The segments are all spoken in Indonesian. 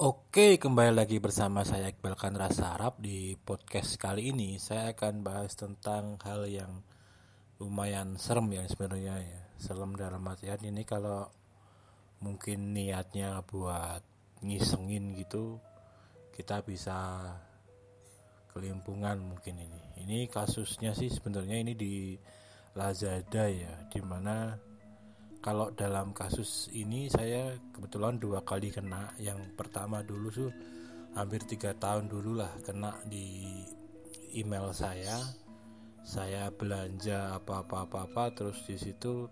Oke, kembali lagi bersama saya Iqbal Rasa Arab di podcast kali ini. Saya akan bahas tentang hal yang lumayan serem ya sebenarnya ya. Serem dalam artian ini kalau mungkin niatnya buat ngisengin gitu, kita bisa kelimpungan mungkin ini. Ini kasusnya sih sebenarnya ini di Lazada ya, di mana kalau dalam kasus ini saya kebetulan dua kali kena. Yang pertama dulu tuh hampir tiga tahun dulu lah kena di email saya. Saya belanja apa-apa apa-apa terus di situ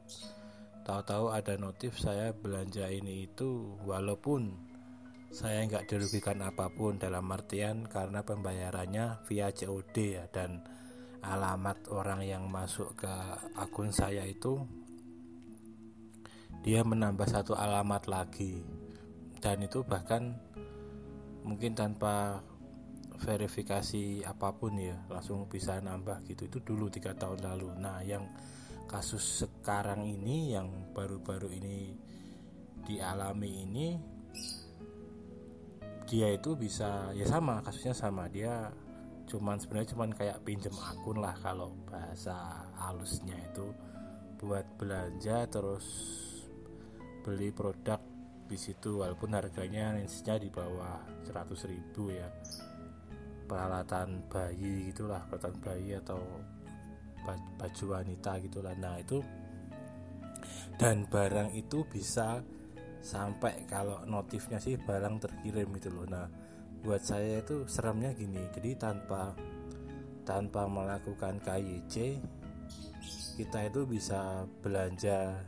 tahu-tahu ada notif saya belanja ini itu walaupun saya nggak dirugikan apa pun dalam artian karena pembayarannya via COD ya. Dan alamat orang yang masuk ke akun saya itu dia menambah satu alamat lagi. Dan itu bahkan mungkin tanpa verifikasi apa pun ya langsung bisa nambah gitu. Itu dulu tiga tahun lalu. Nah yang kasus sekarang ini yang baru-baru ini dialami ini dia itu bisa ya sama kasusnya sama. Dia cuman sebenarnya cuman kayak pinjem akun lah kalau bahasa halusnya itu buat belanja terus beli produk di situ walaupun harganya range-nya di bawah 100 ribu ya. Peralatan bayi gitulah peralatan bayi atau baju wanita gitulah. Nah itu dan barang itu bisa sampai kalau notifnya sih barang terkirim gitu loh. Nah buat saya itu seremnya gini jadi tanpa tanpa melakukan KYC kita itu bisa belanja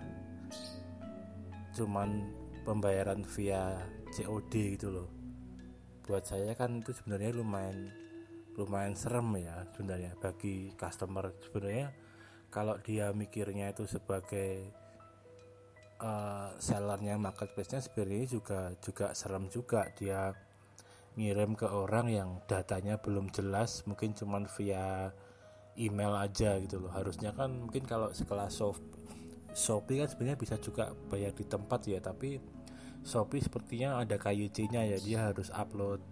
cuman pembayaran via COD gitu loh. Buat saya kan itu sebenarnya lumayan lumayan serem ya sebenarnya bagi customer. Sebenarnya kalau dia mikirnya itu sebagai uh, sellernya marketplace-nya sebenarnya juga juga serem juga. Dia ngirim ke orang yang datanya belum jelas mungkin cuman via email aja gitu loh. Harusnya kan mungkin kalau sekelas soft Shopee kan sebenarnya bisa juga bayar di tempat ya tapi Shopee sepertinya ada KYC-nya ya. Dia harus upload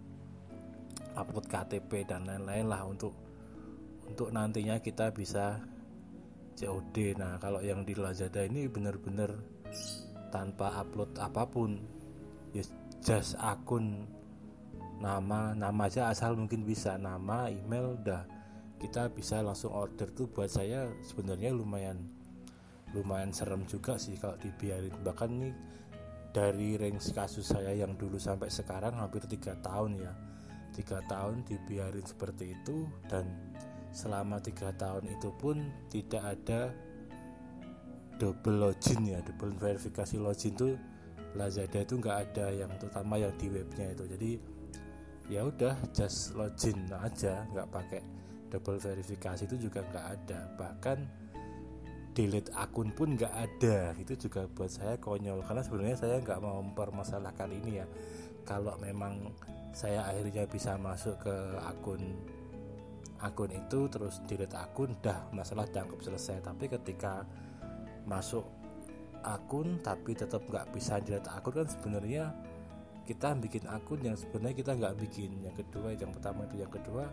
upload KTP dan lain-lain lah untuk untuk nantinya kita bisa COD nah kalau yang di Lazada ini benar-benar tanpa upload apa pun ya just akun nama nama aja asal mungkin bisa. Nama email udah kita bisa langsung order tuh buat saya sebenarnya lumayan lumayan serem juga sih kalau dibiarin. Bahkan nih dari range kasus saya yang dulu sampai sekarang hampir tiga tahun ya. Tiga tahun dibiarin seperti itu dan selama tiga tahun itu pun tidak ada double login ya. Double verifikasi login tuh Lazada itu nggak ada yang terutama yang di webnya itu. Jadi ya udah just login aja nggak pakai double verifikasi itu juga nggak ada. Bahkan delete akun pun nggak ada. Itu juga buat saya konyol karena sebenarnya saya nggak mau mempermasalahkan ini ya. Kalau memang saya akhirnya bisa masuk ke akun akun itu terus delete akun dah masalah dianggap selesai. Tapi ketika masuk akun tapi tetap nggak bisa delete akun kan sebenarnya kita bikin akun yang sebenarnya kita nggak bikin. Yang kedua yang pertama itu. Yang kedua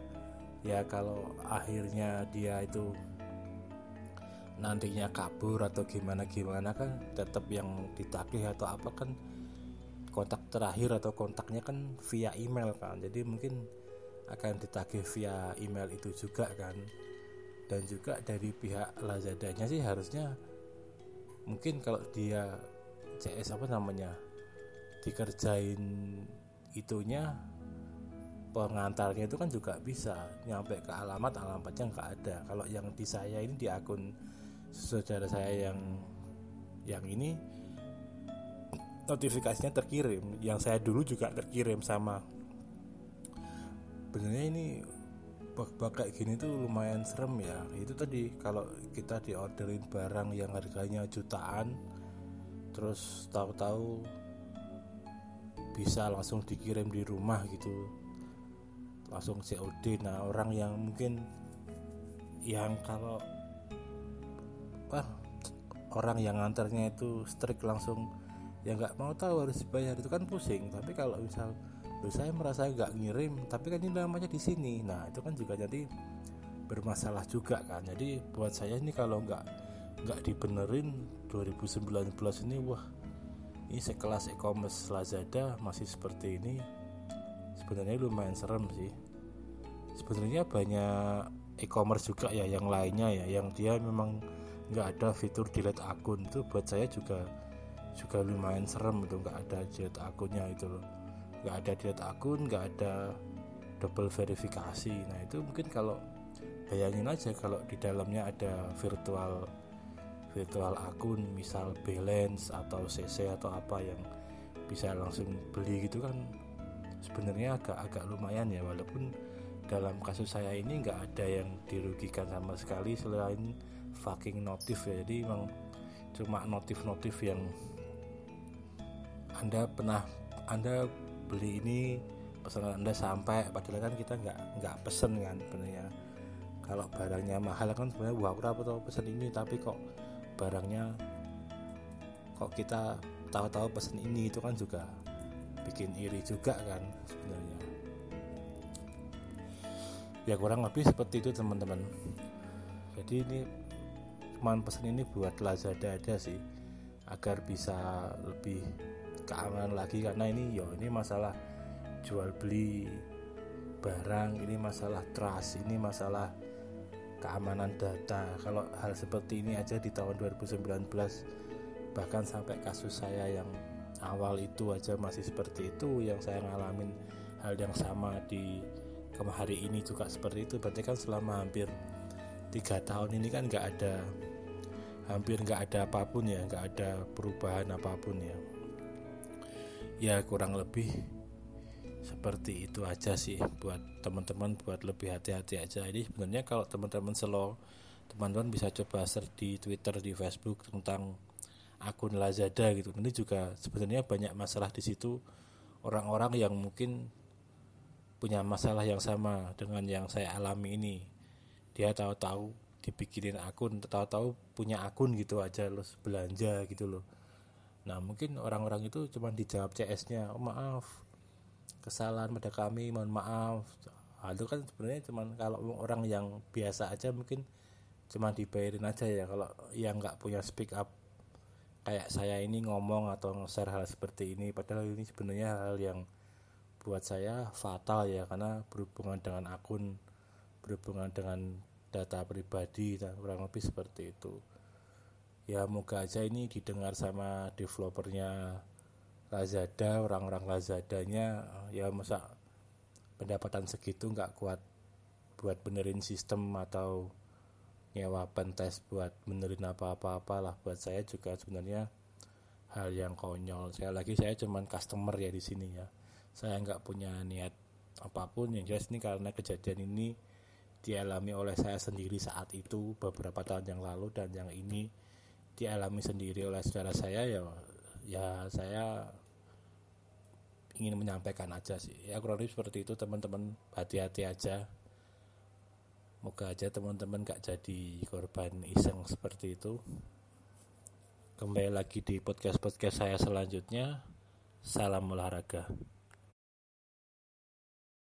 ya kalau akhirnya dia itu nantinya kabur atau gimana gimana kan tetap yang ditagih atau apa kan kontak terakhir atau kontaknya kan via email kan. Jadi mungkin akan ditagih via email itu juga kan. Dan juga dari pihak Lazadanya sih harusnya mungkin kalau dia CS apa namanya dikerjain itunya pengantarnya itu kan juga bisa nyampe ke alamat alamatnya nggak ada. Kalau yang di saya ini di akun saudara saya yang yang ini notifikasinya terkirim. Yang saya dulu juga terkirim sama. Benernya ini bak kayak gini tuh lumayan serem ya. Itu tadi kalau kita diorderin barang yang harganya jutaan terus tahu-tahu bisa langsung dikirim di rumah gitu. Langsung COD nah orang yang mungkin yang kalau orang yang nganternya itu strik langsung ya nggak mau tahu harus bayar. Itu kan pusing tapi kalau misal Loh, saya merasa nggak ngirim tapi kan ini namanya di sini. Nah itu kan juga jadi bermasalah juga kan. Jadi buat saya ini kalau nggak nggak dibenerin 2019 ini wah ini sekelas e-commerce Lazada masih seperti ini sebenarnya lumayan serem sih. Sebenarnya banyak e-commerce juga ya yang lainnya ya yang dia memang nggak ada fitur delete akun. Itu buat saya juga juga lumayan serem itu nggak ada delete akunnya itu loh. Nggak ada delete akun nggak ada double verifikasi. Nah itu mungkin kalau bayangin aja kalau di dalamnya ada virtual virtual akun. Misal balance atau CC atau apa yang bisa langsung beli gitu kan sebenarnya agak agak lumayan ya. Walaupun dalam kasus saya ini nggak ada yang dirugikan sama sekali selain fucking notif ya. Jadi memang cuma notif-notif yang anda pernah anda beli ini pesanan anda sampai padahal kan kita nggak nggak pesen kan sebenarnya. Kalau barangnya mahal kan sebenarnya wah berapa tuh pesen ini tapi kok barangnya kok kita tahu-tahu pesen ini itu kan juga bikin iri juga kan sebenarnya. Ya kurang lebih seperti itu teman-teman. Jadi ini cuman pesen ini buat Lazada aja sih agar bisa lebih keamanan lagi. Karena ini yo ini masalah jual beli barang ini masalah trust ini masalah keamanan data. Kalau hal seperti ini aja di tahun 2019 bahkan sampai kasus saya yang awal itu aja masih seperti itu yang saya ngalamin hal yang sama di hari ini juga seperti itu. Berarti kan selama hampir tiga tahun ini kan nggak ada hampir nggak ada apa pun ya nggak ada perubahan apa pun ya. Ya kurang lebih seperti itu aja sih buat teman-teman buat lebih hati-hati aja. Ini sebenarnya kalau teman-teman slow teman-teman bisa coba search di Twitter di Facebook tentang akun Lazada gitu. Ini juga sebenarnya banyak masalah di situ. Orang-orang yang mungkin punya masalah yang sama dengan yang saya alami ini dia tahu-tahu dibikinin akun tahu-tahu punya akun gitu aja loh belanja gitu loh Nah mungkin orang-orang itu cuma dijawab CS-nya, oh, maaf kesalahan pada kami, mohon maaf. Nah, itu kan sebenarnya cuma kalau orang yang biasa aja mungkin cuma dibayarin aja ya. Kalau yang nggak punya speak up kayak saya ini ngomong atau nge-share hal seperti ini, padahal ini sebenarnya hal yang buat saya fatal ya karena berhubungan dengan akun, berhubungan dengan data pribadi, kurang lebih seperti itu. Ya moga aja ini didengar sama developernya Lazada orang-orang Lazadanya. Ya masa pendapatan segitu nggak kuat buat benerin sistem atau nyewa pentes buat benerin apa-apa lah buat saya juga sebenarnya hal yang konyol. Saya lagi saya cuman customer ya di sini ya. Saya nggak punya niat apa pun. Yang jelas ini karena kejadian ini dialami oleh saya sendiri saat itu beberapa tahun yang lalu dan yang ini dialami sendiri oleh saudara saya ya ya saya ingin menyampaikan aja sih. Ya kurang lebih seperti itu teman-teman. Hati-hati aja. Moga aja teman-teman gak jadi korban iseng seperti itu. Kembali lagi di podcast-podcast saya selanjutnya. Salam olahraga